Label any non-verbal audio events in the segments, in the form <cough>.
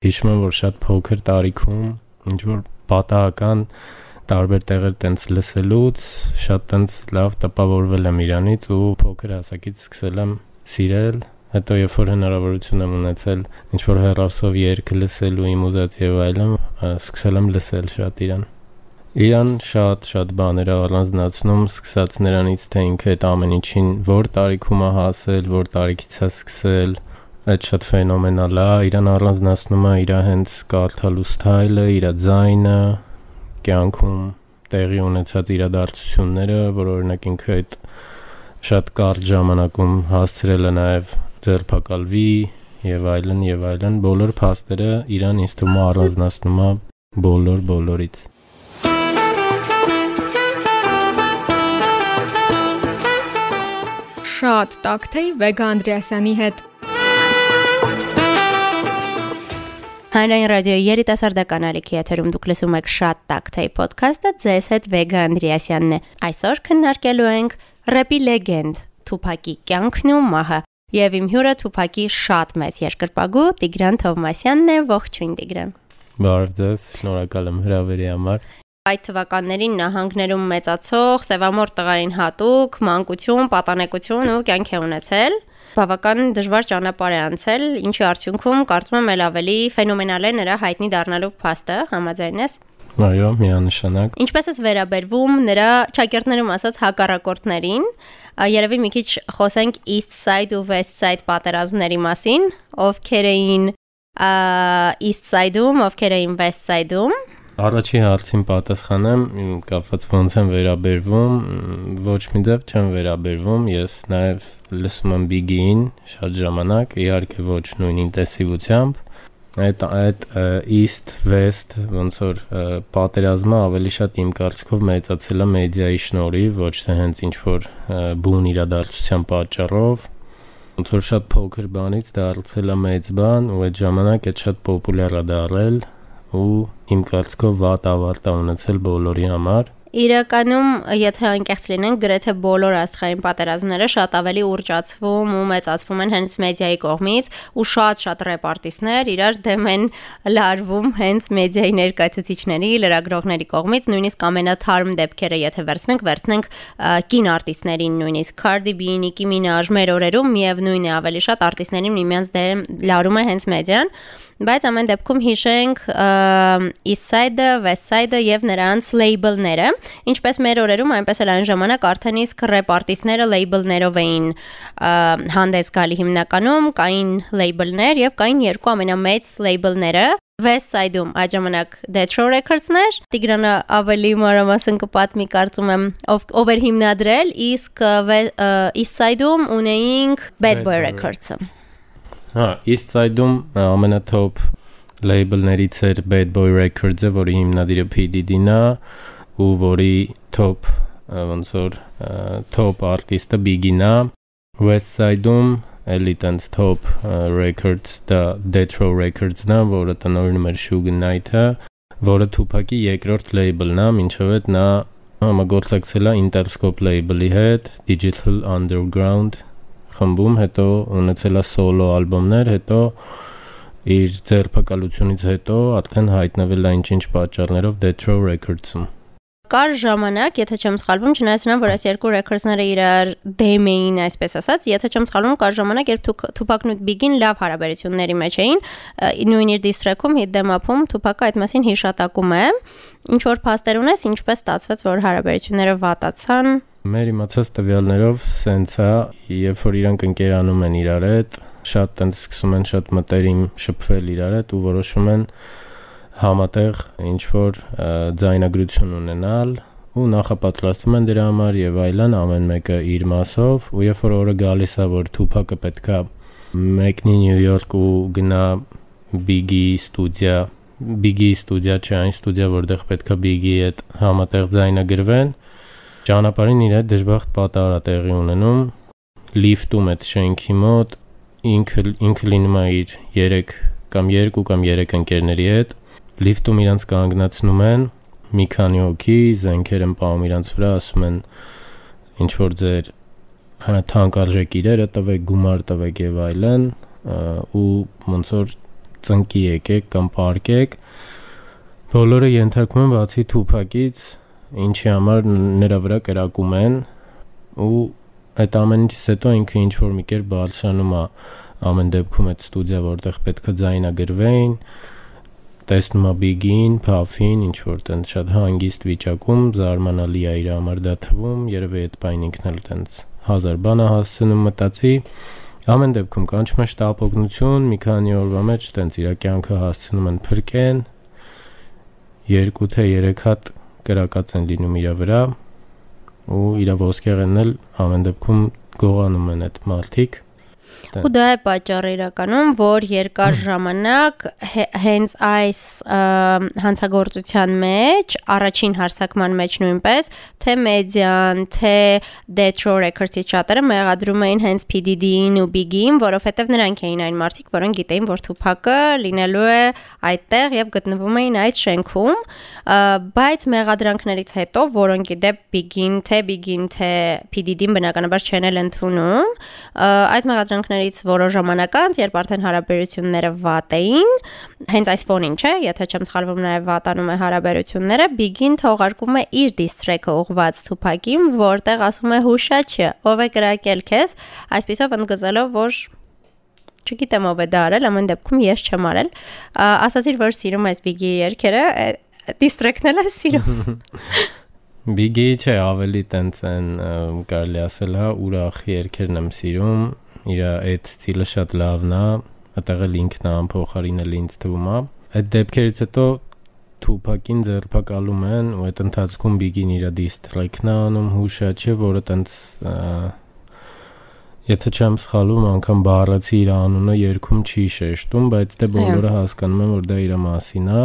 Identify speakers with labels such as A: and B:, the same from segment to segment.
A: Հիշում եմ, որ շատ փոքր տարիքում ինչ որ պատահական տարբեր տեղեր տենց լսելուց շատ տենց լավ տպավորվել եմ իրանից ու փոքր հասակից սկսել եմ սիրել հետո երբ որ հնարավորություն եմ ունեցել ինչ որ հեռասով երգ լսելու իմ ուզած եւ այլն սկսել եմ լսել շատ իրան Իրան շատ-շատ բաներ առանձնացնում, սկսած նրանից, թե ինքը այդ ամեն ինչին որ տարիքում է հասել, որ տարիքից է սկսել, այդ շատ ֆենոմենալ է, իրան առանձնացնում է իր հենց կարդալու սթայլը, իր ձայնը, կյանքում տեղի ունեցած իրադարձությունները, որ օրինակ ինքը այդ շատ կարճ ժամանակում հասցրել է նաև ձերբակալվի եւ այլն եւ այլն բոլոր փաստերը իրան ինձ թվում է առանձնացնում է բոլոր բոլորից
B: շատ տակթեյ Վեգա Անդրեասյանի հետ։
C: Հանրային ռադիոյի երիտասարդական ալիքի եթերում դուք լսում եք շատ տակթեյ ոդքասթը, ձեզ հետ Վեգա Անդրեասյանն է։ Այսօր քննարկելու ենք рэպի լեգենդ Թուփակի կյանքն ու մահը։ Եվ իմ հյուրը Թուփակի շատ մեծ երկրպագու Տիգրան Թովմասյանն է, ողջույն Տիգրան։
A: Բարև ձեզ, շնորհակալ եմ հրավերի համար
C: այդ թվականներին նահանգներում մեծացող սևամոր տղային հատուկ մանկություն, պատանեկություն ու կյանք է ունեցել բավական դժվար ճանապարհ է անցել, ինչի արդյունքում կարծում եմ ել ավելի ֆենոմենալ է նրա հայտնի դառնալու փաստը, համաձայն ես։
A: Այո, միանշանակ։
C: Ինչպես է վերաբերվում նրա ճակերտներում ասած հակառակորդներին, երևի մի քիչ խոսենք East Side ու West Side պատերազմների մասին, ովքեր էին East Side-ում, ովքեր էին West Side-ում
A: Առաջի հարցին պատասխանեմ, կապված ոնց եմ վերաբերվում, ոչ մի ձև չեմ վերաբերվում, ես նաև լսում եմ Biggie-ին շատ ժամանակ, իհարկե ոչ նույն ինտենսիվությամբ, այդ այդ east west ոնց որ պատերազմը ավելի շատ իմ կարծիքով մեծացել է մեդիայի շնորհիվ, ոչ թե հենց ինչ որ բուն իրադարձության պատճառով ոնց որ շատ փոքր բանից դարձել է մեծ բան ու այդ ժամանակ այդ շատ պոպուլյար է դարձել ու իմ կարծիքով վատ ավարտ է ունեցել բոլորի համար
C: Իրականում, եթե անկեղծ լինենք, գրեթե բոլոր աստղային պատերազմները շատ ավելի ուռճացվում ու մեծացվում են հենց մեդիայի կողմից ու շատ-շատ ռեպարտիստներ իրար դեմ են լարվում հենց մեդիայի ներկայացուցիչների, լրագրողների կողմից, նույնիսկ ամենաթարմ դեպքերը, եթե վերցնենք, վերցնենք կին արտիստներին, նույնիսկ Cardi B, Nicki Minaj մեր օրերում միևնույն է, ավելի շատ արտիստներին միմյանց դեմ լարում է հենց մեդիան բայց ամեն դեպքում հիշենք East Side-ը, West Side-ը եւ նրանց լեյբլները, ինչպես մեր օրերում, այնպես էլ այն ժամանակ արդեն իսկ ռեպ արտիստները լեյբլներով էին հանդես գալի հիմնականում, կային լեյբլներ եւ կային երկու ամենամեծ լեյբլները West Side-ում այդ ժամանակ Detro Records-ներ, Տիգրանը ավելի մանրամասն կպատմի կարծում եմ, ով ով էր հիմնադրել, իսկ East Side-ում ունեինք Bad Boy Records-ը։
A: Հա, East Side-ում ամենաթոփ լեյբլներից էր Bad Boy Records-ը, որի հիմնադիրը P Diddy-ն է, ու որի top ոնց որ top արտիստը Biggie-ն է։ West Side-ում Elite-ից top records դա Detro Records-ն է, որը տնօրինում էր Suge Knight-ը, որը Tupac-ի երկրորդ լեյբլն է, ինչով այդ նա համագործակցել է Interscope լեյբլի հետ, Digital Underground խմբում, հետո ունեցել է սոլո ալբոմներ, հետո իր ձերբակալությունից հետո արդեն հայտնվել է ինչ-ինչ պատճառներով Detro Records-ում
C: կար ժամանակ, եթե չեմ սխալվում, չնայած նրան, որ այս երկու ռեքորդները իրար դեմ էին, այսպես ասած, եթե չեմ սխալվում, կար ժամանակ, երբ Tupac-ն ու Biggie-ն լավ հարաբերությունների մեջ էին, նույն իր դիստրեքում, them up-ում Tupac-ը այդ մասին հիշատակում է։ Ինչ որ փաստեր ունես, ինչպես ստացվեց, որ հարաբերությունները վատացան։
A: Մեր իմացած տվյալներով սենց է, երբ որ իրանք ընկերանում են իրար հետ, շատ տենց սկսում են շատ մտերիմ շփվել իրար հետ ու որոշում են համատեղ ինչ որ ձայնագրություն ունենալ ու նախապատրաստվում են դրա համար եւ այլն ամեն մեկը իր մասով ու երբ որ օրը գալիս է որ Թուփակը պետքա մեկնի Նյու Յորք ու գնա Biggie ստուդիա Biggie ստուդիա չէ այն ստուդիա որտեղ պետքա Biggie հետ համատեղ ձայնագրվեն ճանապարհին իր հետ դժբախտ պատահար է տեղի ունենում լիֆտում այդ շենքի մոտ ինքը ինքը լինում է իր 3 կամ 2 կամ 3 ընկերների հետ լիֆտում իրանց կանգնացնում են մի քանի հոգի զենքեր են պահում իրանց վրա ասում են ինչ որ ձեր թանկարժեք իրերը տվեք գումար տվեք եւ այլն ու ոնց որ ծնկի եկեք կամ պարկեք բոլորը ենթարկում են բացի Թուփակից ինչի համար նրա վրա կրակում են ու այդ ամեն ինչից հետո ինքը ինչ որ մի կերպ բարձրանում է ամեն դեպքում այդ ստուդիա որտեղ պետք է ձայնագրվեին տեսնում է Big-ին, Puff-ին, ինչ որ տենց շատ հանգիստ վիճակում, զարմանալի է իր համար դա թվում, երևի այդ բան ինքն էլ տենց հազար բան է հասցնում մտածի։ Ամեն դեպքում կանչում է շտապօգնություն, մի քանի օրվա մեջ տենց իր կյանքը հասցնում են փրկեն։ Երկու թե երեք հատ կրակած են լինում իր վրա ու իր ոսկեղենն էլ ամեն դեպքում գողանում են այդ մարտիկ
C: Ու դա է պատճառը իրականում, որ երկար ժամանակ հենց այս հանցագործության մեջ, առաջին հարցակման մեջ նույնպես, թե մեդիան, թե Detro Records-ի շատերը մեղադրում էին հենց PDD-ին ու Big-ին, որովհետև նրանք էին այն մարդիկ, որոնք գիտեին, որ Tupac-ը լինելու է այդտեղ եւ գտնվում էին այդ շենքում, բայց մեղադրանքներից հետո, որոնք դեպ Big-ին, թե Big-ին, թե PDD-ին բնականաբար չեն էլ ընդունում, այդ մեղադրանքները հարցումներից որոշ ժամանակ անց, երբ արդեն հարաբերությունները վատ էին, հենց այս ֆոնին, չէ, եթե չեմ սխալվում, նաև վատանում է հարաբերությունները, Big-ին թողարկում է իր diss-track-ը ուղված Tupac-ին, որտեղ ասում է հուշա չէ, ով է կրակել քեզ, այսպեսով ընդգծելով, որ չգիտեմ ով է դա արել, ամեն դեպքում ես չեմ արել։ Ասացիր, որ սիրում ես Big-ի երգերը, diss-track-ն էլ սիրում։ <laughs>
A: Biggie չէ, ավելի տենց են կարելի ասել, հա, ուրախ երգերն եմ սիրում, իր այդ ստիլը շատ լավն է, այդտեղ էլ ինքն է ամփոխարինել ինձ թվում է։ Այդ դեպքերից հետո Թուփակին ձերբակալում են ու այդ ընթացքում Big-ին իր դիստրեքն է անում հուշա չէ, որը տենց եթե չեմ սխալվում, անգամ բառացի իր անունը երկում չի շեշտում, բայց դե բոլորը հասկանում են, որ դա իր մասին է։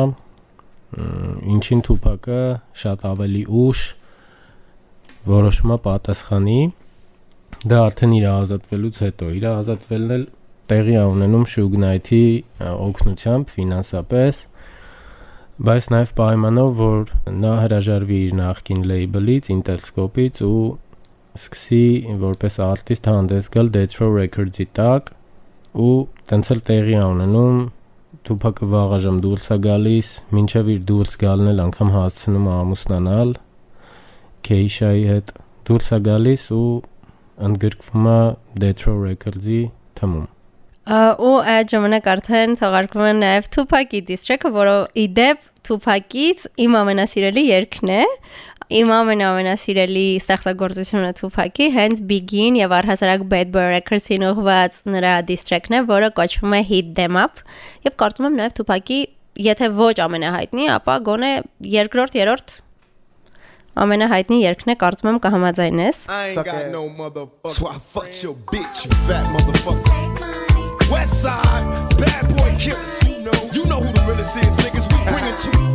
A: Ինչին Թուփակը շատ ավելի ուշ որոշում է պատասխանի դա արդեն իր ազատվելուց հետո իր ազատվելն էլ տեղի ունենում Shug Knight-ի օգնությամբ ֆինանսապես բայց նաև պայմանով որ նա հրաժարվի իր նախկին լեյբլից Interscope-ից ու սկսի որպես արտիստ հանդես գալ Detro Records-ի տակ ու տենց էլ տեղի ունենում Tupac-ը վաղաժամ դուրս է գալիս, մինչև իր դուրս գալն էլ անգամ հասցնում է ամուսնանալ Keisha-ի հետ դուրս է գալիս ու ընդգրկվում է Detro Records-ի թմում
C: ու այդ ժամանակ արդեն թողարկվում է նաև Tupac-ի diss-track-ը, որը իդեպ Tupac-ից իմ ամենասիրելի երգն է, իմ ամենամենասիրելի ստեղծագործությունը Tupac-ի հենց Big-ին եւ առհասարակ Bad Boy Records-ին ուղված նրա diss-track-ն է, որը կոչվում է Hit Them Up եւ կարծում եմ նաեւ Tupac-ի եթե ոչ ամենահայտնի, ապա գոնե երկրորդ, երրորդ ամենահայտնի երգն է, կարծում եմ կհամաձայնես։ So I fucked your bitch, you fat motherfucker. West side, bad boy killers. You know, you know who the realest is, niggas. We bring it to you.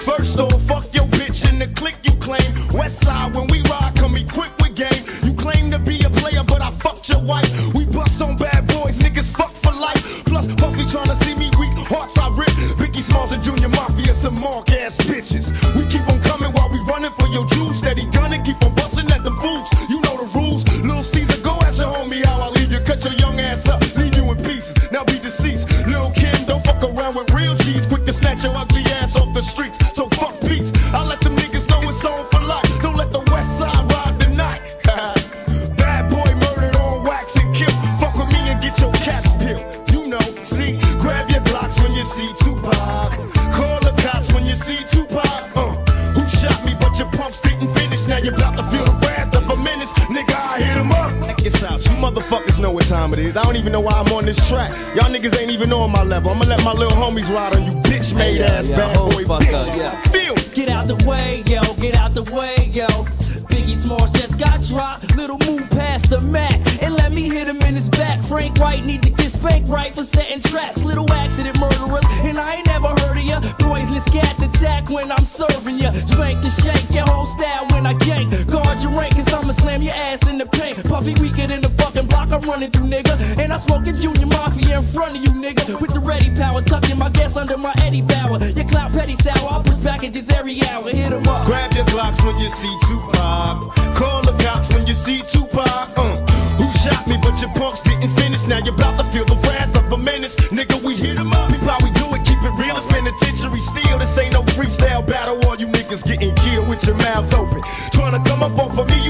C: First off, fuck your bitch in the click you claim. West side, when we ride, come equipped with game. You claim to be a player, but I fucked your wife. We bust on bad boys, niggas fuck for life. Plus, Puffy trying to see me weak, hearts I rip. Biggie Smalls and Junior Mafia, some mark ass bitches. We keep on coming while we running for your juice. Steady gunning, keep on busting at the fools. Track. Y'all niggas ain't even on my level. I'ma let my little homies ride on you bitch made ass
D: yeah,
C: bad boy bitch.
D: up, yeah.
C: Feel.
D: Get out the way, yo, get out under my Eddie Bauer. Your clout petty sour, I push packages every hour. Hit 'em up.
E: Grab your Glocks when you see Tupac. Call the cops when you see Tupac. Uh, who shot me, but your punks didn't finish. Now you're about to feel the wrath of a menace. Nigga, we hit 'em up. We probably do it, keep it real. It's penitentiary steel. This ain't no freestyle battle. All you niggas getting killed with your mouths open. Trying to come up off of me,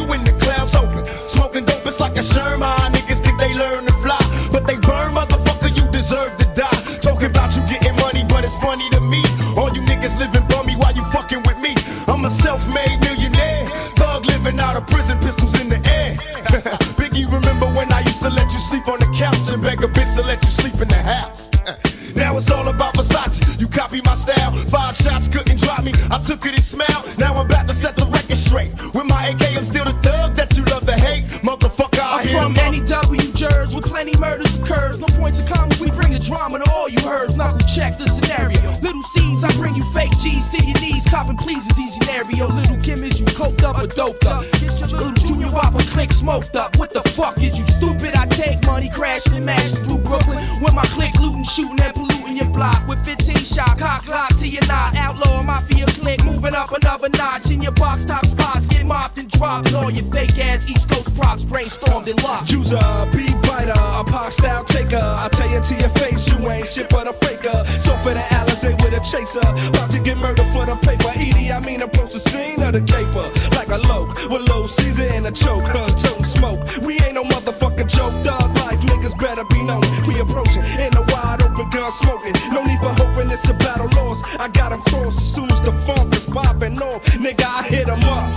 D: your
F: face, you ain't shit but a faker. So for the Alizé with a chaser, about to get murdered for the paper. Edie, I mean approach the scene of the caper like a loke with low Caesar in a choke, huh? Toting smoke. We ain't no motherfucking joke, dog. Like niggas better be known. We approaching in the wide open gun smoking. No need for hoping it's a battle lost. I got 'em crossed as soon as the funk is popping off. Nigga, I hit 'em up.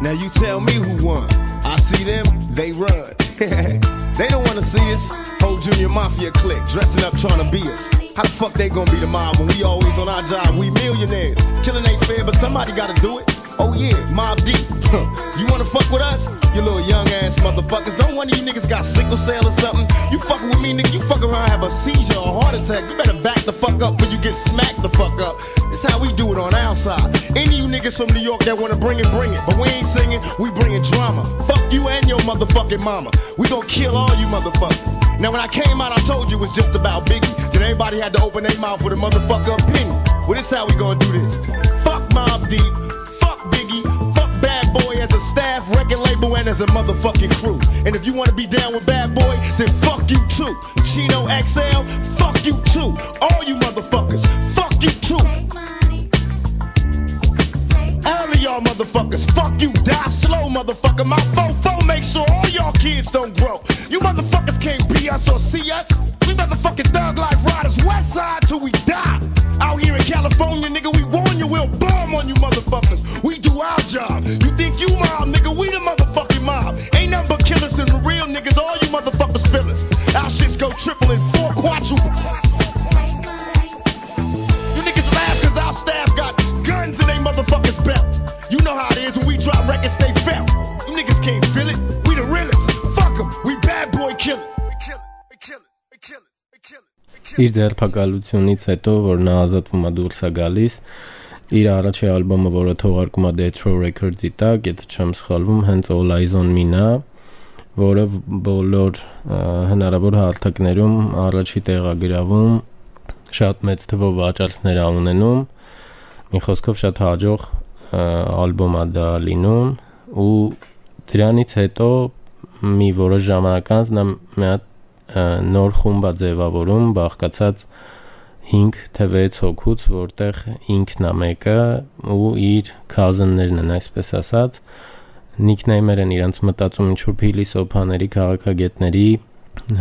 E: Now you tell me who won. I see them, they run. <laughs> they don't wanna see us. Junior mafia clique dressing up trying to be us. How the fuck they gonna be the mob when we always on our job? We millionaires. Killing ain't fair, but somebody gotta do it. Oh yeah, Mob Deep. <laughs> you wanna fuck with us? You little young ass motherfuckers. One of you niggas got sickle cell or something. You fucking with me, nigga. You fuck around, have a seizure or heart attack. You better back the fuck up before you get smacked the fuck up. It's how we do it on our side. Any you niggas from New York that wanna bring it, bring it. But we ain't singing, we bringing drama. Fuck you and your motherfucking mama. We gonna kill all you motherfuckers. Now when I came out, I told you it was just about Biggie. Then everybody had to open their mouth with a motherfucker opinion. Well, this how we gonna do this. Fuck Mob Deep. Fuck Biggie. Fuck Bad Boy as a staff, record label, and as a motherfucking crew. And if you wanna be down with Bad Boy, then fuck you too. Chino XL, fuck you too. All you motherfuckers, fuck you too. Y'all motherfuckers, fuck you, die slow, motherfucker. My fofo make sure all y'all kids don't grow. You motherfuckers can't be us or see us. We motherfucking thug life riders, west side till we die. Out here in California, nigga, we warn you, we'll bomb on you motherfuckers. We do our job. You think you mob, nigga, we the motherfucking mob. Ain't nothing but killers and real niggas, all you motherfuckers us. Our shits go triple and four quadruple. You niggas laugh cause I'll staff
A: իր ձերբակալությունից հետո որ նա ազատվում է դուրս է գալիս իր առաջի ալբոմը որը թողարկում է Death Row Records-ի տակ, եթե չեմ սխալվում, հենց All Eyes on Me-ն է, որը բոլոր ա, հնարավոր հարթակներում առաջի տեղ է գրավում, շատ մեծ թվով վաճառքներ է ունենում։ Մի խոսքով շատ հաջող ա, ալբոմ է դա լինում ու դրանից հետո մի որոշ ժամանակ անց նա մի հատ ա, նոր խումբ է ձևավորում, բաղկացած 5 թե 6 հոգուց, որտեղ ինքն է մեկը ու իր cousin-ներն են, այսպես ասած, նիկնեյմեր են իրանց մտածում ինչ որ փիլիսոփաների, քաղաքագետների,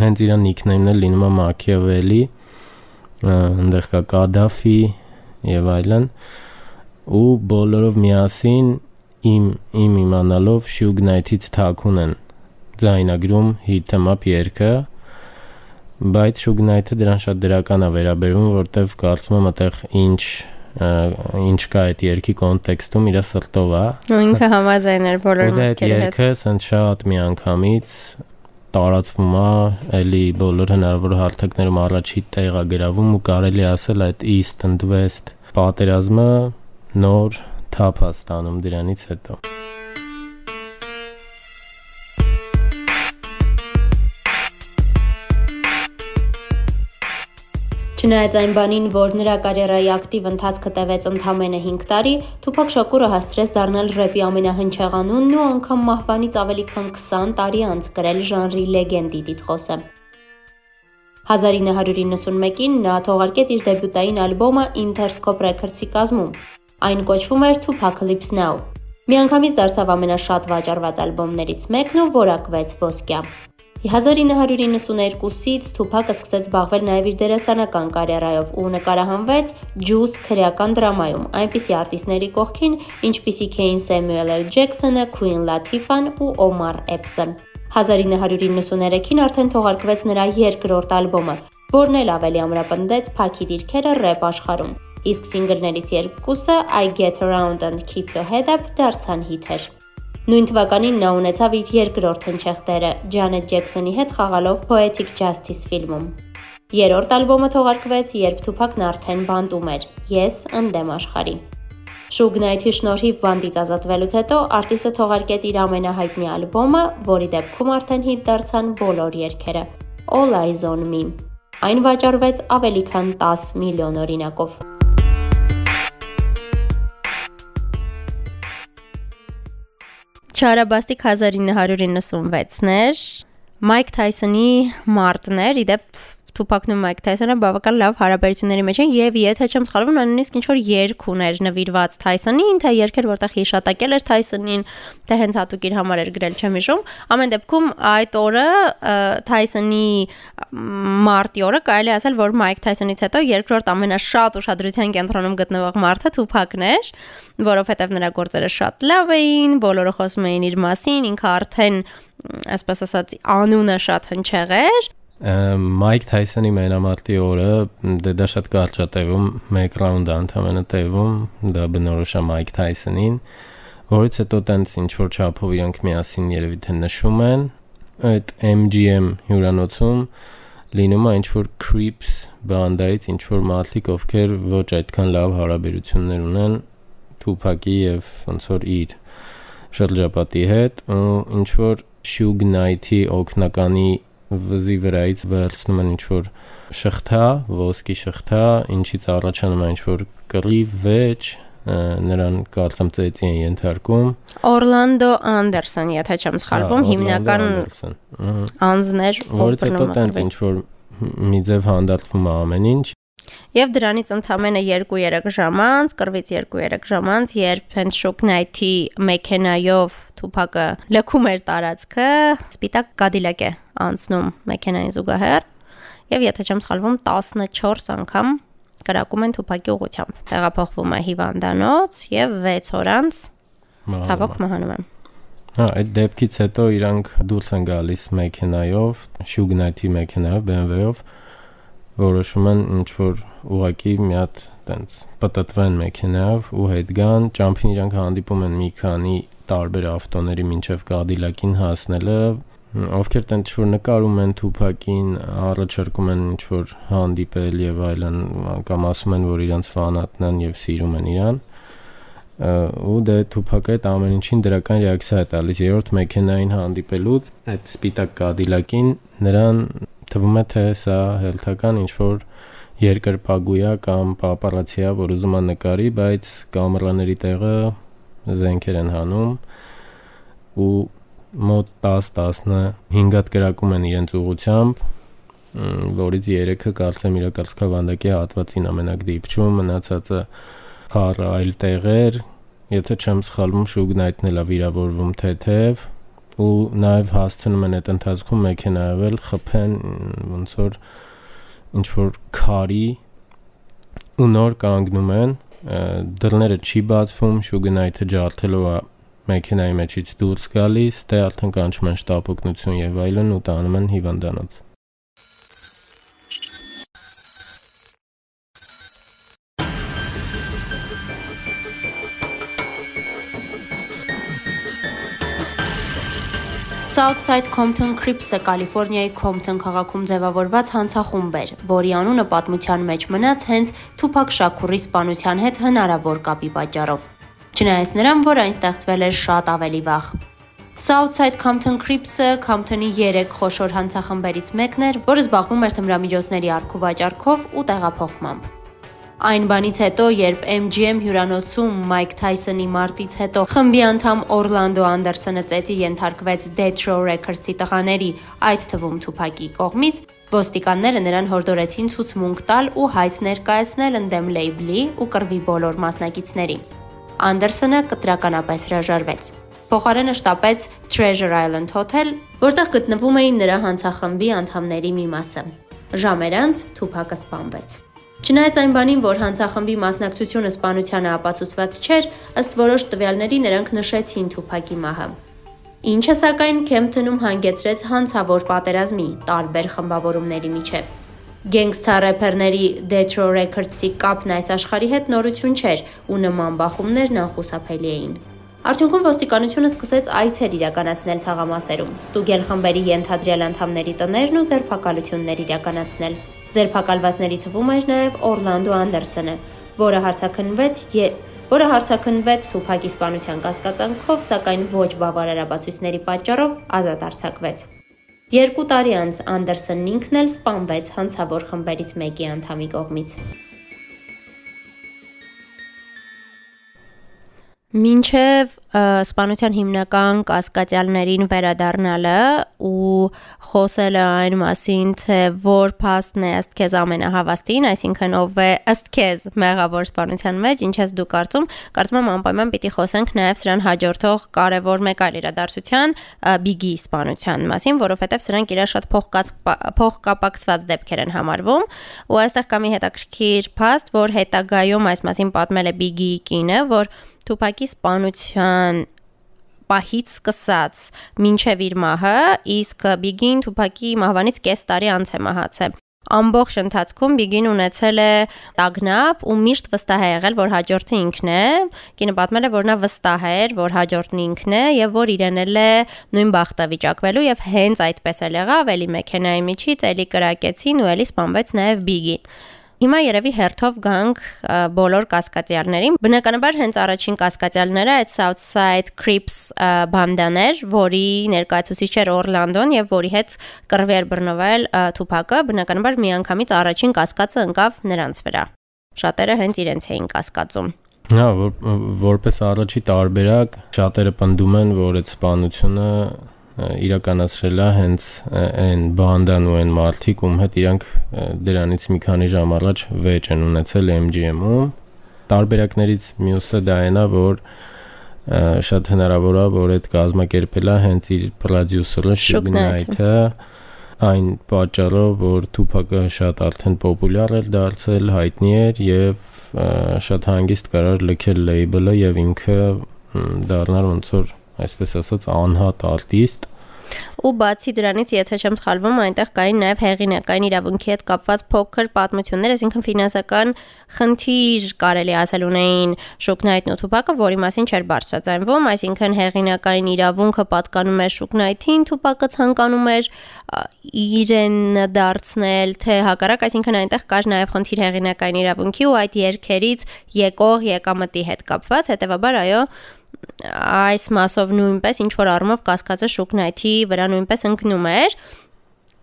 A: հենց իր նիկնեյմն էլ լինում է Մաքիավելի, այնտեղ կա Կադաֆի եւ այլն ու բոլորով միասին իմ իմ իմանալով Shug Knight-ից թաքուն են ձայնագրում up երգը բայց Knight-ը դրան շատ դրական է վերաբերվում, որտեվ կարծում եմ այդեղ ինչ ա, ինչ կա այդ երգի կոնտեքստում իր սրտով է։
C: ինքը համաձայն էր բոլոր
A: այդ
C: մտքերի հետ։
A: երգը սենց շատ միանգամից տարածվում է, էլի բոլոր հնարավոր հարթակներում առաջի տեղ է գրավում ու կարելի ասել այդ East and West պատերազմը նոր թափ է ստանում դրանից հետո։
C: Չնայած այն բանին, որ նրա կարիերայի ակտիվ ընթացքը տևեց ընդամենը 5 տարի, Թուփակ Շակուրը հասցրեց դառնալ ռեպի ամենահնչեղանունն ու անգամ մահվանից ավելի քան 20 տարի անց գրել ժանրի լեգենդի տիտղոսը։ 1991-ին նա թողարկեց իր դեբյուտային ալբոմը Interscope Records-ի կազմում։ Այն կոչվում էր Tupacalypse Now։ Միանգամից դարձավ ամենաշատ վաճառված ալբոմներից մեկն ու որակվեց ոսկյա։ 1992-ից Թուփակը սկսեց զբաղվել նաև իր դերասանական կարիերայով ու նկարահանվեց Juice քրեական դրամայում, այնպիսի արտիստների կողքին, ինչպիսիք էին Samuel L. Jackson-ը, Queen Latifah-ն ու Omar Epps-ը։ 1993-ին արդեն թողարկվեց նրա երկրորդ ալբոմը, որն էլ ավելի ամրապնդեց փակի դիրքերը рэփ աշխարհում։ Իսկ սինգլներից երկուսը I Get Around and Keep Your Head Up դարձան հիթեր։ Նույն թվականին նա ունեցավ իր երկրորդ հնչեղ դերը Ջանետ Ջեքսոնի հետ խաղալով Poetic Justice ֆիլմում։ Երրորդ ալբոմը թողարկվեց, երբ Թուփակն արդեն բանտում էր՝ Ես ընդդեմ աշխարհի։ Շուգ Նայթի շնորհիվ բանդից ազատվելուց հետո արտիստը թողարկեց իր ամենահայտնի ալբոմը, որի դեպքում արդեն հիթ դարձան բոլոր երգերը՝ All Eyes on Me։ Այն վաճառվեց ավելի քան 10 միլիոն օրինակով։ Չարաբաստիկ 1996-ներ Մայք Թայսոնի մարտներ, իդեպ Թուփակն ու Մայք Թայսոնը բավական լավ հարաբերությունների մեջ են եւ եթե չեմ սխալվում նա նույնիսկ ինչ որ երգ ուներ նվիրված Թայսոնին, թե երգեր որտեղ հիշատակել էր Թայսոնին, թե հենց հատուկ իր համար էր գրել, չեմ հիշում։ Ամեն դեպքում այդ օրը Թայսոնի մարտի օրը կարելի ասել, որ Մայք Թայսոնից հետո երկրորդ ամենաշատ ուշադրության կենտրոնում գտնվող մարդը Թուփակն էր, որովհետեւ նրա գործերը շատ լավ էին, բոլորը խոսում էին իր մասին, ինքը արդեն այսպես ասած անունը շատ հնչեղ էր
A: Մայք Թայսոնի մենամարտի օրը դե դա շատ կարճ է տևում, 1 ռաունդ է ընդամենը տևում, դա բնորոշ է Մայք Թայսոնին, որից հետո տենց ինչ որ չափով իրանք միասին երևի թե նշում են այդ MGM հյուրանոցում լինում է ինչ որ creeps բանդայից ինչ որ մարդիկ ովքեր ոչ այդքան լավ հարաբերություններ ունեն Թուփակի եւ ոնց որ իր շրջապատի հետ ու ինչ որ Shug Knight-ի օկնականի վզի վրայից վերցնում են ինչ որ շղթա, ոսկի շղթա, ինչից առաջանում է ինչ որ կռիվ, վեճ, նրան կարծեմ ծեծի են ենթարկում
C: Օրլանդո Անդերսոն, եթե չեմ սխալվում, հիմնական անձներ,
A: որից հետո տենց ինչ որ մի ձև հանդարտվում է ամեն ինչ
C: Եվ դրանից ընդամենը 2-3 ժամ անց, կրվից 2-3 ժամ անց, երբ հենց Night-ի մեքենայով Թուփակը լքում էր տարածքը, սպիտակ Cadillac է անցնում մեքենային զուգահեռ, եւ եթե չեմ սխալվում 14 անգամ կրակում են Թուփակի ուղությամբ։ Տեղափոխվում է հիվանդանոց եւ 6 օր անց ցավոք մահանում են։
A: Հա, այդ դեպքից հետո իրանք դուրս են գալիս մեքենայով, Night-ի մեքենայով, BMW-ով որոշում են ինչ որ ուղակի մի հատ տենց պատտվեն մեքենայով ու հետ գան, ճամփին իրանք հանդիպում են մի քանի տարբեր ավտոների մինչև Cadillac-ին հասնելը, ովքեր տենց ինչ-որ նկարում են Թուփակին, առաջարկում են ինչ-որ հանդիպել եւ այլն, կամ ասում են, որ իրանց ֆանատն են եւ սիրում են իրան ու դե Թուփակը այդ ամեն ինչին դրական ռեակցիա է տալիս երրորդ մեքենային հանդիպելուց այդ սպիտակ Cadillac-ին նրան թվում է թե սա հերթական ինչ որ երկրպագույա կամ պապարացիա, որ ուզում է նկարի, բայց կամերաների տեղը զենքեր են հանում ու մոտ 10-15 հատ գրակում են իրենց ուղությամբ որից 3-ը կարծեմ իրակալցքա վանդակի հատվածին ամենակ դիպչում, մնացածը խառը այլ տեղեր, եթե չեմ սխալվում շուգնայթն էլա վիրավորվում թեթև ու նաև հասցնում են այդ ընթացքում մեքենայով էլ խփեն ոնց որ ինչ որ քարի ու նոր կանգնում են դռները չի բացվում, շուգնայթը ջարդելով է մեքենայի մեջից դուրս գալիս, դե արդեն կանչում են շտապ օգնություն եւ այլն ու տանում են հիվանդանոց։
C: Southside Compton Crips-ը Կալիֆոռնիայի Compton քաղաքում ձևավորված հանցախումբ էր, որի անունը պատմության մեջ մնաց հենց Թուփակ Շաքուրի սպանության հետ հնարավոր կապի պատճառով։ Չնայած նրան, որ այն ստեղծվել էր շատ ավելի վաղ։ Southside Compton Crips-ը Compton-ի 3 խոշոր հանցախմբերից մեկն էր, որը զբաղվում էր թմրամիջոցների առք ու վաճառքով ու տեղափոխմամբ։ Այն բանից հետո, երբ MGM հյուրանոցում Մայք Թայսոնի մարտից հետո խմբի անդամ Օրլանդո Անդերսոնը ծեծի ենթարկվեց Death Row Records-ի տղաների, այդ թվում Թուփակի կողմից, ոստիկանները նրան հորդորեցին ցուցմունք տալ ու հայց ներկայացնել ընդդեմ լեյբլի ու կռվի բոլոր մասնակիցների։ Անդերսոնը կտրականապես հրաժարվեց։ Փոխարենը շտապեց Treasure Island Hotel, որտեղ գտնվում էին նրա հանցախմբի անդամների մի մասը։ Ժամեր անց Թուփակը սպանվեց։ Չնայած այն բանին, որ հանցախմբի մասնակցությունը սպանությանը ապացուցված չէր, ըստ որոշ տվյալների նրանք նշեցին Թուփակի մահը։ Ինչը սակայն Քեմփթոնում հանգեցրեց հանցավոր պատերազմի տարբեր խմբավորումների միջև։ Գենգստա рэփերների Death Row Records-ի կապն այս աշխարհի հետ նորություն չէր ու նման բախումներն անխուսափելի էին։ Արդյունքում ոստիկանությունը սկսեց այցեր իրականացնել թաղամասերում, ստուգել խմբերի ենթադրյալ անդամների տներն ու ձերբակալություններ իրականացնել։ Ձերբակալվածների թվում էր նաև Օրլանդո Անդերսոնը, որը հարցակնվեց որը հարցակնվեց Սուփակի սպանության կասկածանքով, սակայն ոչ բավարարաբացույցների պատճառով ազատ արձակվեց։ Երկու տարի անց Անդերսոնն ինքն էլ սպանվեց հանցավոր խմբերից մեկի անդամի կողմից։ Մինչև սպանության հիմնական կասկածյալներին վերադառնալը ու խոսելը այն մասին, թե որ փաստն է ըստ քեզ ամենահավաստին, այսինքն ով է ըստ քեզ մեղավոր սպանության մեջ, ինչ ես դու կարծում, կարծում եմ անպայման պիտի խոսենք նաև սրան հաջորդող կարևոր մեկ այլ իրադարձության Բիգի սպանության մասին, որովհետև սրանք իրար շատ փոխկապակցված դեպքեր են համարվում, ու այստեղ կա մի հետաքրքիր փաստ, որ հետագայում այս մասին պատմել է Բիգի կինը, որ Թուփակի սպանության պահից սկսած մինչև իր մահը, իսկ Բիգին Թուփակի մահվանից կես տարի անց է մահացել։ Ամբողջ ընթացքում Բիգին ունեցել է տագնապ ու միշտ վստահ է եղել, որ հաջորդը ինքն է։ Կինը պատմել է, որ նա վստահ էր, որ հաջորդն ինքն է եւ որ իրեն էլ է նույն բախտը վիճակվելու եւ հենց այդպես էլ եղավ, էլի մեքենայի միջից էլի կրակեցին ու էլի սպանվեց նաեւ Բիգին։ Հիմա երևի հերթով գանք բոլոր կասկածյալներին։ Բնականաբար հենց առաջին կասկածյալները այդ Southside Crips բանդաներ, որի ներկայացուցիչ էր Օրլանդոն եւ որի հետ կռվի էր բռնվել Թուփակը, բնականաբար միանգամից առաջին կասկածը ընկավ նրանց վրա։ Շատերը հենց իրենց էին կասկածում։
A: Հա, որ, որպես առաջի տարբերակ շատերը պնդում են, որ այդ սպանությունը իրականացրել է հենց այն բանդան ու այն մարտիկ, ում հետ իրանք դրանից մի քանի ժամ առաջ վեճ են ունեցել MGM-ում։ Տարբերակներից մյուսը դա այնա, որ շատ հնարավոր է, որ այդ կազմակերպելա հենց իր պրոդյուսերը Շուգնայթը այն պատճառով, որ Թուփակը շատ արդեն պոպուլյար էր դարձել, հայտնի էր եւ շատ հանգիստ կարար լքել լեյբլը եւ ինքը դառնալ ոնց որ այսպես ասած անհատ արտիստ
C: ու բացի դրանից, եթե չեմ սխալվում, այնտեղ կային նաև հեղինակային իրավունքի հետ կապված փոքր պատմություններ, այսինքն ֆինանսական խնդիր կարելի ասել ունեին Շուկնայթն ու Թուփակը, որի մասին չէր բարձրացանվում, այսինքն հեղինակային իրավունքը պատկանում էր Շուկնայթին, Թուփակը ցանկանում էր իրեն դարձնել, թե հակառակ, այսինքն այնտեղ կար նաև խնդիր հեղինակային իրավունքի ու այդ երկերից եկող եկամտի հետ կապված, հետեւաբար այո, այս մասով նույնպես ինչ որ առումով կասկածը շուկնայթի վրա նույնպես ընկնում էր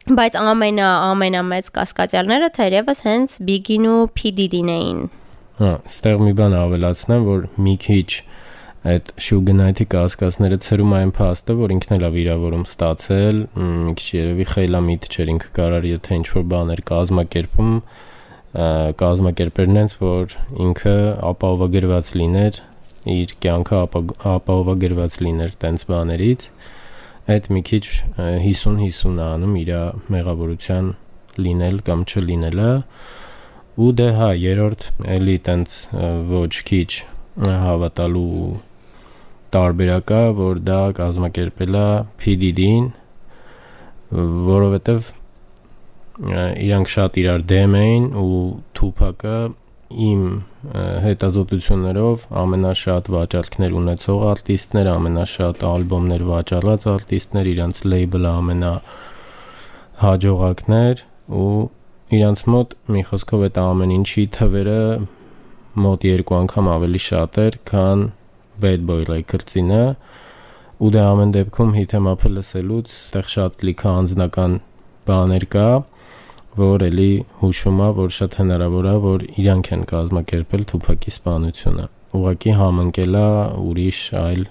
C: բայց ամենա ամենամեծ կասկածյալները թերևս հենց Bigin ու PDD-ն էին։
A: Հա, ստեղ մի բան ավելացնեմ, որ մի քիչ այդ շուգնայթի կասկածները ցրում այն փաստը, որ ինքն էլ է վիրավորում ստացել, մի քիչ երևի խելամիտ չէր ինքը կարար եթե ինչ որ բաներ կազմակերպում կազմակերպերն հենց որ ինքը ապահովագրված լիներ իր կյանքը ապահովագրված լիներ տենց բաներից այդ մի քիչ 50-50 անում իր մեղավորության լինել կամ չլինելը ու դե հա երրորդ էլի տենց ոչ քիչ հավատալու տարբերակա որ դա կազմակերպելա PDD-ին որովհետև իրանք շատ իրար դեմ էին ու Թուփակը իմ հետազոտություններով ամենաշատ վաճառքներ ունեցող արտիստներ, ամենաշատ ալբոմներ վաճառած արտիստներ, իրանց լեյբլը ամենա հաջողակներ ու իրանց մոտ մի խոսքով այդ ամեն ինչի թվերը մոտ երկու անգամ ավելի շատ էր, քան Bad Boy Records-ինը ու դե ամեն դեպքում հիթեմափը լսելուց այդտեղ շատ լիքը անձնական բաներ կա, որ էլի հուշում է, որ շատ հնարավոր է, որ իրանք են կազմակերպել Թուփակի սպանությունը։ Ուղղակի համընկելա ուրիշ այլ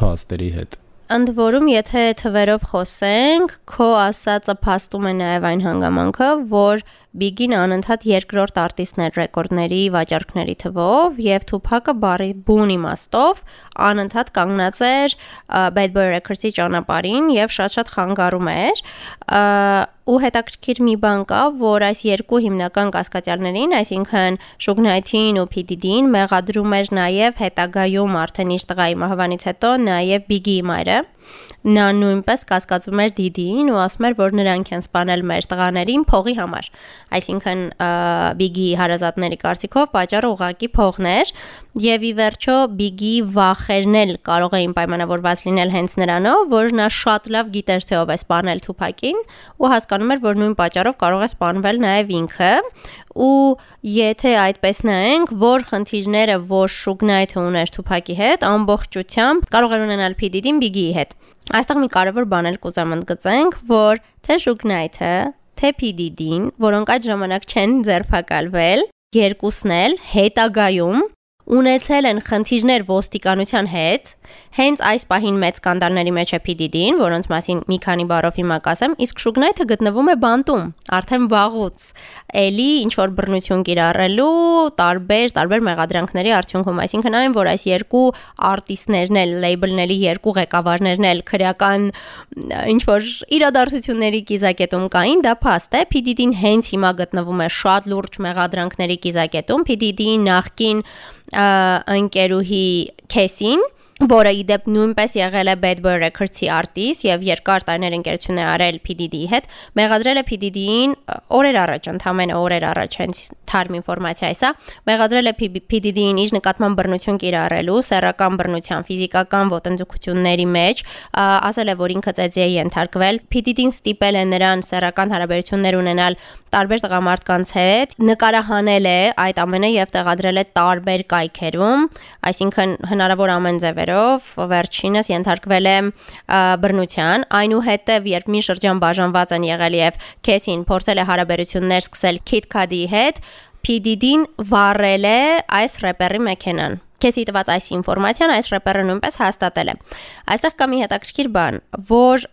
A: փաստերի հետ։
C: Ընդ որում, եթե թվերով խոսենք, քո ասածը փաստում է նաև այն հանգամանքը, որ Big-ին անընդհատ երկրորդ արտիստներ ռեկորդների վաճառքների թվով եւ Tupac-ը բարի բուն իմաստով անընդհատ կանգնած էր Bad Boy Records-ի ճանապարհին եւ շատ-շատ խանգարում էր ու հետաքրքիր մի բան կա, որ այս երկու հիմնական կասկածյալներին, այսինքն Knight-ին ու P Diddy-ին մեղադրում էր նաև հետագայում արդեն իր տղայի մահվանից հետո նաև Biggie-ի մայրը նա նույնպես կասկածում էր Դիդիին ու ասում էր, որ նրանք են սպանել մեր տղաներին փողի համար։ Այսինքն Biggie հարազատների կարծիքով պատճառը ուղակի փողն էր եւ ի վերջո Biggie վախերն էլ կարող էին պայմանավորված լինել հենց նրանով, որ նա շատ լավ գիտեր թե ով է սպանել Թուփակին ու հասկանում էր, որ նույն պատճառով կարող է սպանվել նաև ինքը ու եթե այդպես նայենք, որ խնդիրները որ Knight-ը ուներ Tupac-ի հետ, ամբողջությամբ կարող էր ունենալ P Diddy-ին Biggie-ի հետ։ Այստեղ մի կարևոր բան էլ կուզեմ ընդգծենք, որ թե Knight-ը, թե P Diddy-ին, որոնք այդ ժամանակ չեն ձերբակալվել, երկուսն էլ հետագայում ունեցել են խնդիրներ ոստիկանության հետ, հենց այս պահին մեծ սկանդալների մեջ է PDD-ին, որոնց մասին մի քանի բառով հիմա կասեմ, իսկ Շուգնայթը գտնվում է բանտում, արդեն վաղուց։ Էլի ինչ որ բռնություն կիրառելու տարբեր տարբեր մեղադրանքների արդյունքում, այսինքն այն, որ այս երկու արտիստներն էլ, լեյբլների երկու ղեկավարներն էլ քրեական ինչ որ իրադարձությունների կիզակետում կային, դա փաստ է։ PDD-ին հենց հիմա գտնվում է շատ լուրջ մեղադրանքների կիզակետում, PDD-ի նախկին ընկերուհի Քեսին որը իդեպ նույնպես եղել է Bad Boy Records-ի արտիստ եւ երկար տարիներ ընկերություն է արել PDD-ի հետ, մեղադրել է PDD-ին օրեր առաջ, ընդամենը օրեր առաջ, հենց թարմ ինֆորմացիա է սա, մեղադրել է PDD-ին իր նկատմամբ բռնություն կիրառելու, սեռական բռնության, ֆիզիկական ոտնձգությունների մեջ, ասել է, որ ինքը ծեծի է ենթարկվել, PDD-ին ստիպել է նրան սեռական հարաբերություններ ունենալ տարբեր տղամարդկանց հետ, նկարահանել է այդ ամենը եւ տեղադրել է տարբեր կայքերում, այսինքն հնարավոր ամեն ձևերով պատճառներով վերջինս ենթարկվել է բռնության, այնուհետև երբ մի շրջան բաժանված են եղել եւ Քեսին փորձել է հարաբերություններ սկսել Kit Kat-ի հետ, PDD-ն վառել է այս рэպերի մեքենան։ Քեսի տված այս ինֆորմացիան այս рэպերը նույնպես հաստատել է։ Այստեղ կա մի հետաքրքիր բան, որ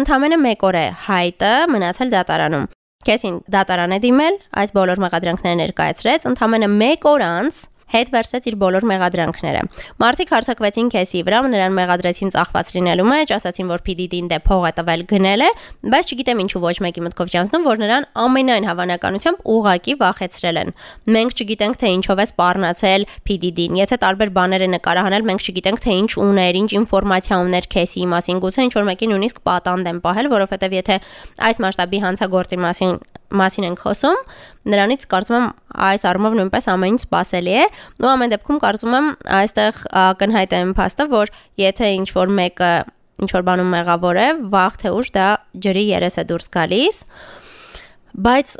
C: ընդամենը 1 օր է հայտը մնացել դատարանում։ Քեսին դատարան է դիմել, այս բոլոր մեղադրանքները ներկայացրեց, ընդամենը 1 օր անց հետ վերցրեց իր բոլոր մեղադրանքները։ Մարտիկ հարցակվեցին քեսի վրա, նրան մեղադրեցին ծախված լինելու մեջ, ասացին, որ PDD-ին դե փող է տվել գնել է, բայց չգիտեմ ինչու ոչ մեկի մտքով չանցնում, որ նրան ամենայն հավանականությամբ ուղակի վախեցրել են։ Մենք չգիտենք թե ինչով է սպառնացել PDD-ին։ Եթե տարբեր բաներ է նկարահանել, մենք չգիտենք թե ինչ ուներ, ինչ ինֆորմացիա ուներ քեսի մասին, գուցե ինչ որ մեկին նույնիսկ պատանդ են պահել, որովհետև եթե այս մասշտաբի հանցագործի մասին մասին ենք խոսում, նրանից կարծում եմ այս առումով նույնպես ամեն ինչ սпасելի է, ու ամեն դեպքում կարծում եմ այստեղ կնհայտ է իմփաստը, որ եթե ինչ որ մեկը ինչ որ բանում մեղավոր է, վաղ թե ուշ դա ջրի երես է դուրս գալիս։ Բայց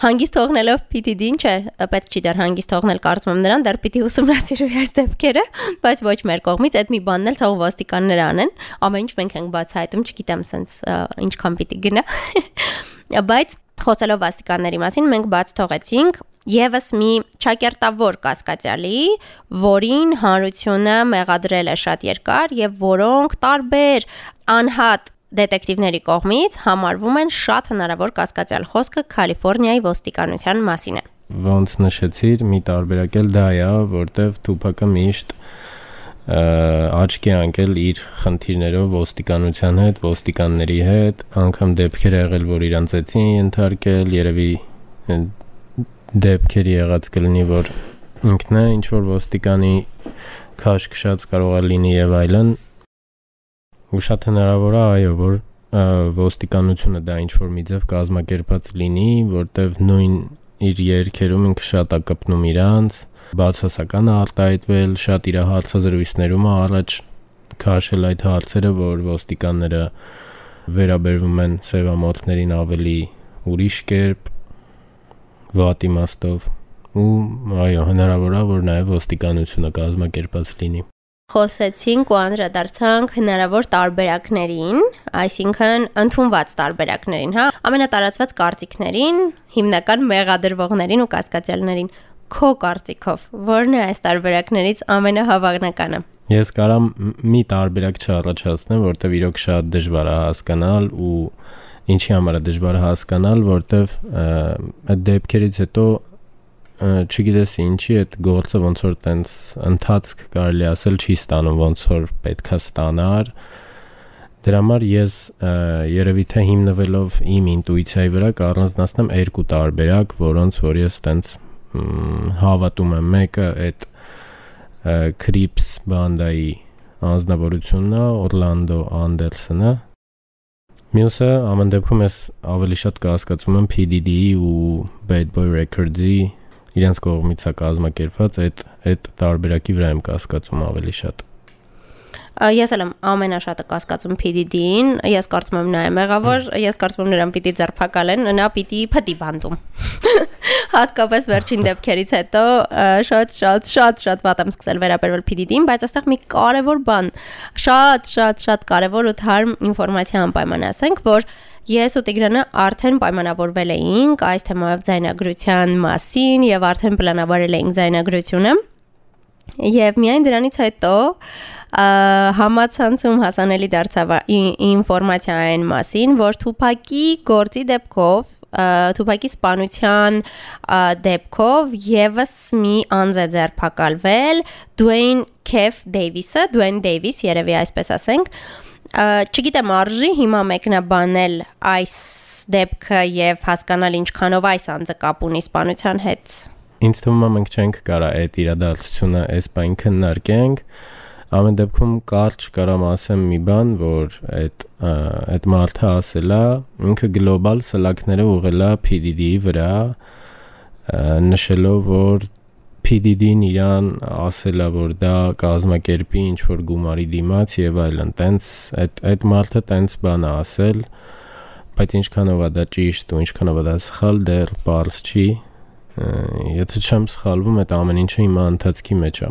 C: հանգիստ թողնելով PTD-ին չէ, պետք չի դեռ հանգիստ թողնել, կարծում եմ նրան դեռ պիտի ուսումնասիրվի այս դեպքերը, բայց ոչ մեր կողմից այդ մի բանն էլ թող ոստիկաններ անեն, ամեն ինչ մենք ենք բացահայտում, չգիտեմ, սենց ինչքան պիտի գնա։ <laughs> Բայց Խոսելով վաստիկանների մասին, մենք բաց թողեցինք եւս մի ճակերտավոր կասկածյալի, որին հանրությունը մեղադրել է շատ երկար եւ որոնք տարբեր անհատ դետեկտիվների կողմից համարվում են շատ հնարավոր կասկածյալ խոսքը Կալիֆոռնիայի ոստիկանության մասին է։
A: Ոնց նշեցիր, մի տարբերակ էլ դա է, որտեվ Թուփակը միշտ աչքի անկել իր խնդիրներով ոստիկանության հետ, ոստիկանների հետ, անգամ դեպքեր եղել, որ իրանց էցին ենթարկել, երևի դեպքեր եղած կլինի, որ ինքն է ինչ որ ոստիկանի քաշքշած կարող է լինի եւ այլն։ Ու շատ հնարավոր է, այո, որ ոստիկանությունը դա ինչ որ մի ձև կազմակերպած լինի, որտեվ նույն իր երկերում ինքը շատ է կպնում իրանց, բացասական է արտահայտվել, շատ իր հարցազրույցներում է առաջ քաշել այդ հարցերը, որ ոստիկանները վերաբերվում են սևամորթներին ավելի ուրիշ կերպ վատ իմաստով ու այո հնարավոր է որ նաև ոստիկանությունը կազմակերպած լինի
C: Խոսեցինք ու անդրադարձանք հնարավոր տարբերակներին, այսինքն ընդունված տարբերակներին, հա, ամենատարածված կարծիքներին, հիմնական մեղադրվողներին ու կասկածյալներին։ Քո կարծիքով, ո՞րն է այս տարբերակներից ամենահավանականը։
A: Ես կարամ մի տարբերակ չառաջացնեմ, որտեվ իրոք շատ դժվար է հասկանալ ու ինչի համար է դժվար հասկանալ, որտեվ այդ դեպքերից հետո չգիտես ինչի այդ գործը ոնց որ տենց ընթացք կարելի ասել չի ստանում ոնց որ պետքա ստանար դրա համար ես երևի թե հիմնվելով իմ ինտուիցիայի վրա կառանձնացնեմ երկու տարբերակ որոնց որ ես տենց հավատում եմ մեկը այդ Crips բանդայի անձնավորությունն է Օրլանդո Անդերսոնը Մյուսը ամեն դեպքում ես ավելի շատ կհասկացում եմ PDD-ի ու Bad Boy Records-ի իրենց կողմից է կազմակերպված, այդ այդ տարբերակի վրա եմ կասկածում ավելի շատ։
C: Ես էլ եմ ամենաշատը կասկածում PDD-ին, ես կարծում եմ նա է մեղավոր, ես կարծում եմ նրան պիտի ձերբակալեն, նա պիտի փտի բանդում։ <laughs> Հատկապես վերջին դեպքերից հետո շատ շատ շատ շատ վատ եմ սկսել վերաբերվել PDD-ին, բայց այստեղ մի կարևոր բան, շատ շատ շատ կարևոր ու թարմ ինֆորմացիա անպայման ասենք, որ Ես ու Տիգրանը արդեն պայմանավորվել էինք այս թեմայով ձայնագրության մասին եւ արդեն պլանավորել էինք ձայնագրությունը։ Եվ միայն դրանից հետո համացանցում հասանելի դարձավ ինֆորմացիա այն մասին, որ Թուփակի գործի դեպքով Թուփակի սպանության դեպքով եւս մի անձ է ձերբակալվել Դուեյն Քեֆ Դեյվիսը, Դուեյն Դեյվիս, երևի այսպես ասենք, չգիտեմ արժի հիմա մեկնաբանել այս դեպքը եւ հասկանալ ինչքանով այս անձը կապ ունի սպանության հետ։
A: Ինձ թվում է մենք չենք կարա այդ իրադարձությունը այս բան քննարկենք։ Ամեն դեպքում կարճ կարամ ասեմ մի բան, որ այդ այդ մարդը ասելա, ինքը գլոբալ սլակները ուղղելա PDD-ի վրա, նշելով որ PDD-ն իրան ասելա որ դա կազմակերպի ինչ որ գումարի դիմաց եւ այլն տենց այդ այդ մարդը տենց բան է ասել բայց ինչքանով է դա ճիշտ ու ինչքանով է դա սխալ դեռ բարձ չի եթե չեմ սխալվում այդ ամեն ինչը հիմա ընթացքի մեջ է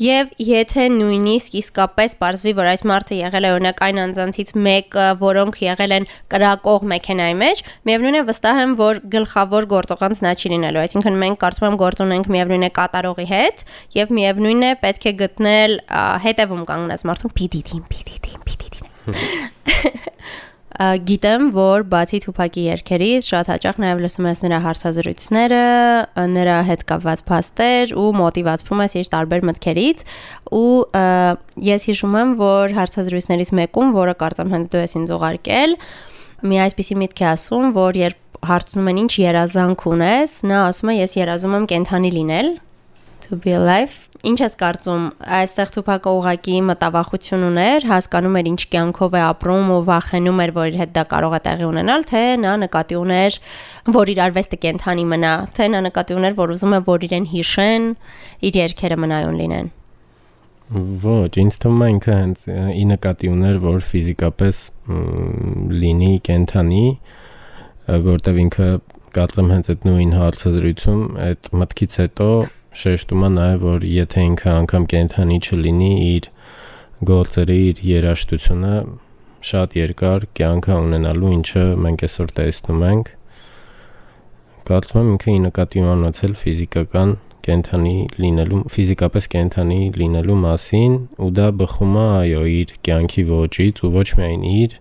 C: Եվ եթե նույնիսկ իսկապես ողջվի, որ այս մարդը եղել է օրինակ այն անձանցից մեկը, որոնք եղել են կրակող մեքենայի մեջ, միևնույն է վստահ եմ, որ գլխավոր գործողանց նա չի լինելու։ Այսինքն մենք կարծում եմ գործ ունենք միևնույն է կատարողի հետ, եւ միևնույն է պետք է գտնել հետևում կանգնած մարդուն PDD-ին, PDD-ին, PDD-ին գիտեմ, որ բացի Թուփակի երգերից շատ հաճախ նաև լսում ես նրա հարցազրույցները, նրա հետ կապված փաստեր ու մոտիվացվում ես իր տարբեր մտքերից ու ես հիշում եմ, որ հարցազրույցներից մեկում, որը կարծեմ հենց դու ես ինձ ուղարկել, մի այսպիսի միտք է ասում, որ երբ հարցնում են ինչ երազանք ունես, նա ասում է ես երազում եմ կենթանի լինել to be alive։ Ինչ ես կարծում, այստեղ Թուփակը ուղակի մտավախություն ուներ, հասկանում էր ինչ կյանքով է ապրում ու վախենում էր, որ իր հետ դա կարող է տեղի ունենալ, թե նա նկատի ուներ, որ իր արվեստը կենթանի մնա, թե նա նկատի ուներ, որ ուզում է, որ իրեն հիշեն, իր երկերը մնայուն լինեն։
A: Ոչ, ինձ թվում է ինքը հենց ի նկատի ուներ, որ ֆիզիկապես լինի կենթանի, որտեվ ինքը կարծեմ հենց այդ նույն հարցազրույցում այդ մտքից հետո շեշտում է նաև որ եթե ինքը անգամ կենթանի չլինի իր գործերի իր երաշտությունը շատ երկար կյանք ունենալու ինչը մենք այսօր տեսնում ենք կարծում եմ ինքը ի նկատի ունեցել ֆիզիկական կենթանի լինելու ֆիզիկապես կենթանի լինելու մասին ու դա բխում է այո իր կյանքի ոճից ու ոչ միայն իր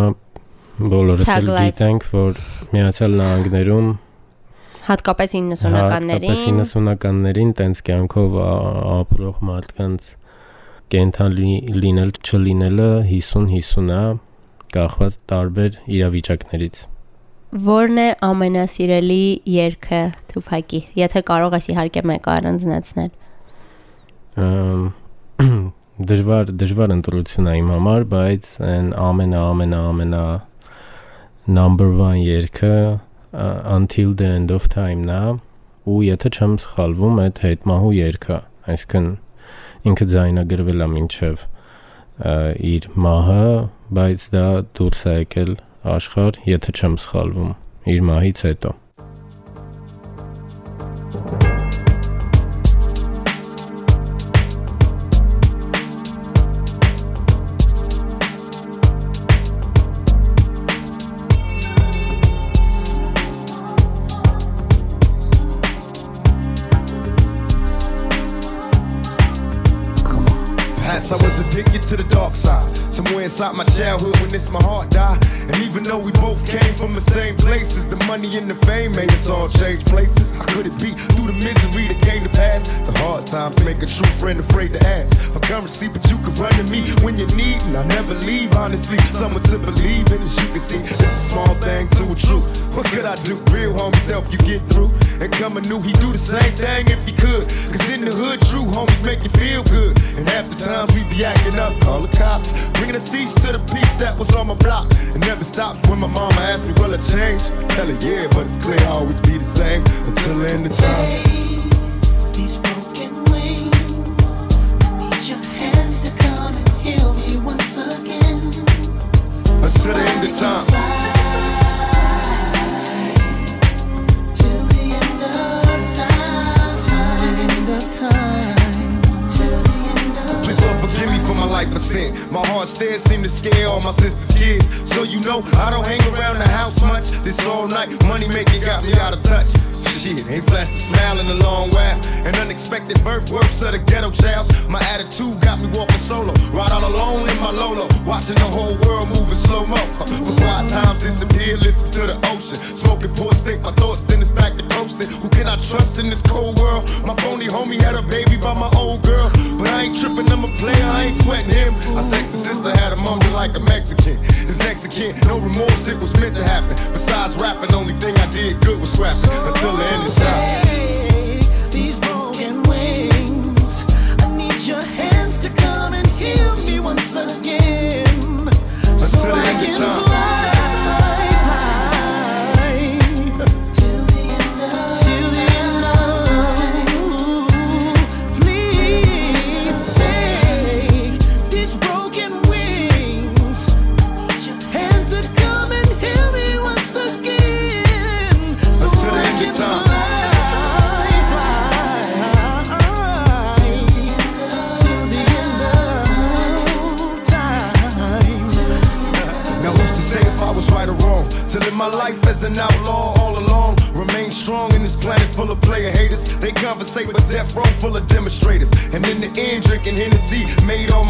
A: է բոլորս էլ գիտենք որ միացյալ նահանգներում
C: հատկապես 90-ականներին
A: հատկապես 90-ականներին տենց կյանքով ապրող մարդկանց կենթանի լինել չլինելը 50-50 է կախված տարբեր իրավիճակներից
C: Որն է ամենասիրելի երգը Թուփակի եթե կարող ես իհարկե մեկը առանձնացնել <clears throat>
A: դժվար դժվար ընտրություն է իմ համար, բայց այն ամենա ամենա ամենա number 1 երգը until the end of time-ն է ու եթե չեմ սխալվում այդ հետմահու երգը այսինքն ինքը ձայնագրվել է մինչև իր մահը բայց դա դուրս է եկել աշխարհ եթե չեմ սխալվում իր մահից հետո
E: to inside my childhood when it's my heart died. And even though we both came from the same places, the money and the fame made us all change places. How could it be through the misery that came to pass? The hard times make a true friend afraid to ask for currency, but you can run to me when you need, and I never leave. Honestly, someone to believe in, as you can see, it's a small thing to a truth. What could I do? Real homies help you get through. And coming new, he'd do the same thing if he could. Cause in the hood, true homies make you feel good. And half the times we be acting up, call the cops. Bringing a cease to the peace that was on my block. It never stops when my mama asks me, will I change? I tell her, yeah, but it's clear I'll always be the same until the end of time.
G: These broken wings. I need your hands to come and heal me once again.
E: Until the end of time. Life of sin. My heart still seem to scare all my sister's kids. So you know I don't hang around the house much. This all night money making got me out of touch. Shit, ain't flashed a smile in a long while. An unexpected birth, worse of the ghetto childs. My attitude got me walking solo. Ride all alone in my Lolo. Watching the whole world moving slow mo. Uh, for quiet times disappear, listen to the ocean. No remorse, it was meant to happen. Besides rapping, only thing I did good was scrapping. Until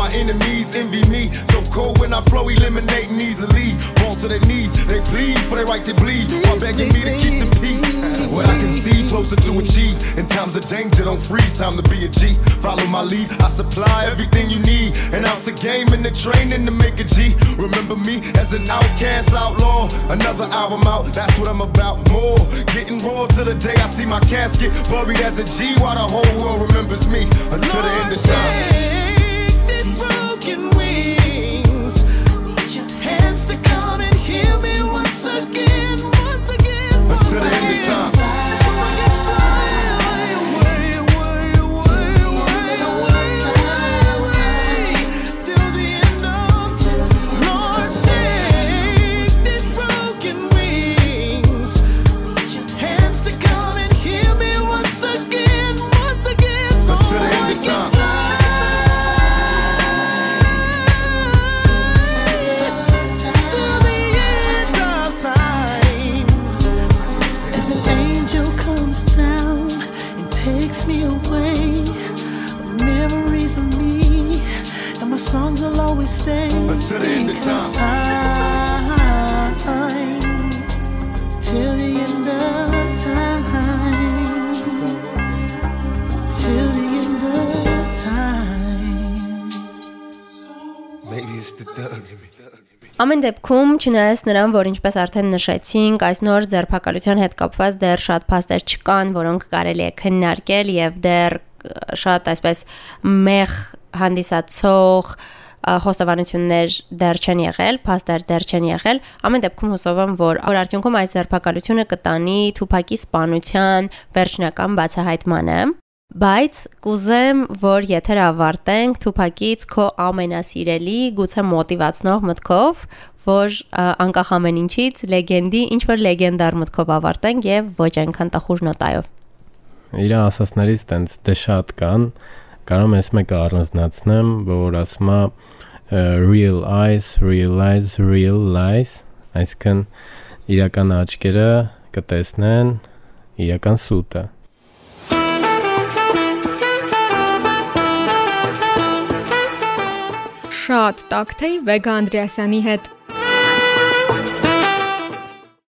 E: my enemies envy me. So cold when I flow, eliminating easily. Fall to their knees, they plead for their right to bleed. While begging me to keep the peace. What I can see closer to achieve. In times of danger, don't freeze. Time to be a G. Follow my lead. I supply everything you need. And out to game and the training to make a G. Remember me as an outcast outlaw. Another album out, that's what I'm about. More getting raw to the day I see my casket buried as a G. While the whole world remembers me until the end of time. Until the end of
G: again.
E: time.
G: Stay.
E: Until the end of time.
G: till the end of time, till the end of time.
E: Maybe it's the thugs in me.
C: Ամեն դեպքում, չնայած նրան, որ ինչպես արդեն նշեցինք, այս նոր ձերբակալության հետ կապված դեռ շատ փաստեր չկան, որոնք կարելի է քննարկել եւ դեռ շատ այսպես մեղ հանդիսացող խոստովանություններ դեռ չեն եղել, փաստեր դեռ չեն եղել։ Ամեն դեպքում հուսով եմ, որ որ արդյունքում այս ձերբակալությունը կտանի Թուփակի սպանության վերջնական բացահայտմանը։ Բայց կուզեմ, որ եթեր ավարտենք Թուփակից քո ամենասիրելի, գուցե մոտիվացնող մտքով, որ անկախ ամեն ինչից լեգենդի, ինչ որ լեգենդար մտքով ավարտենք եւ ոչ այնքան տխուր նոտայով։
A: իր ասասներից տենց դե շատ կան կարող եմ ես մեկը առանձնացնեմ որ ասում է real eyes realize real lies այսինքն իրական աչքերը կտեսնեն իրական սուտը
B: շատ տակթեյ Վեգա Անդրեասյանի հետ։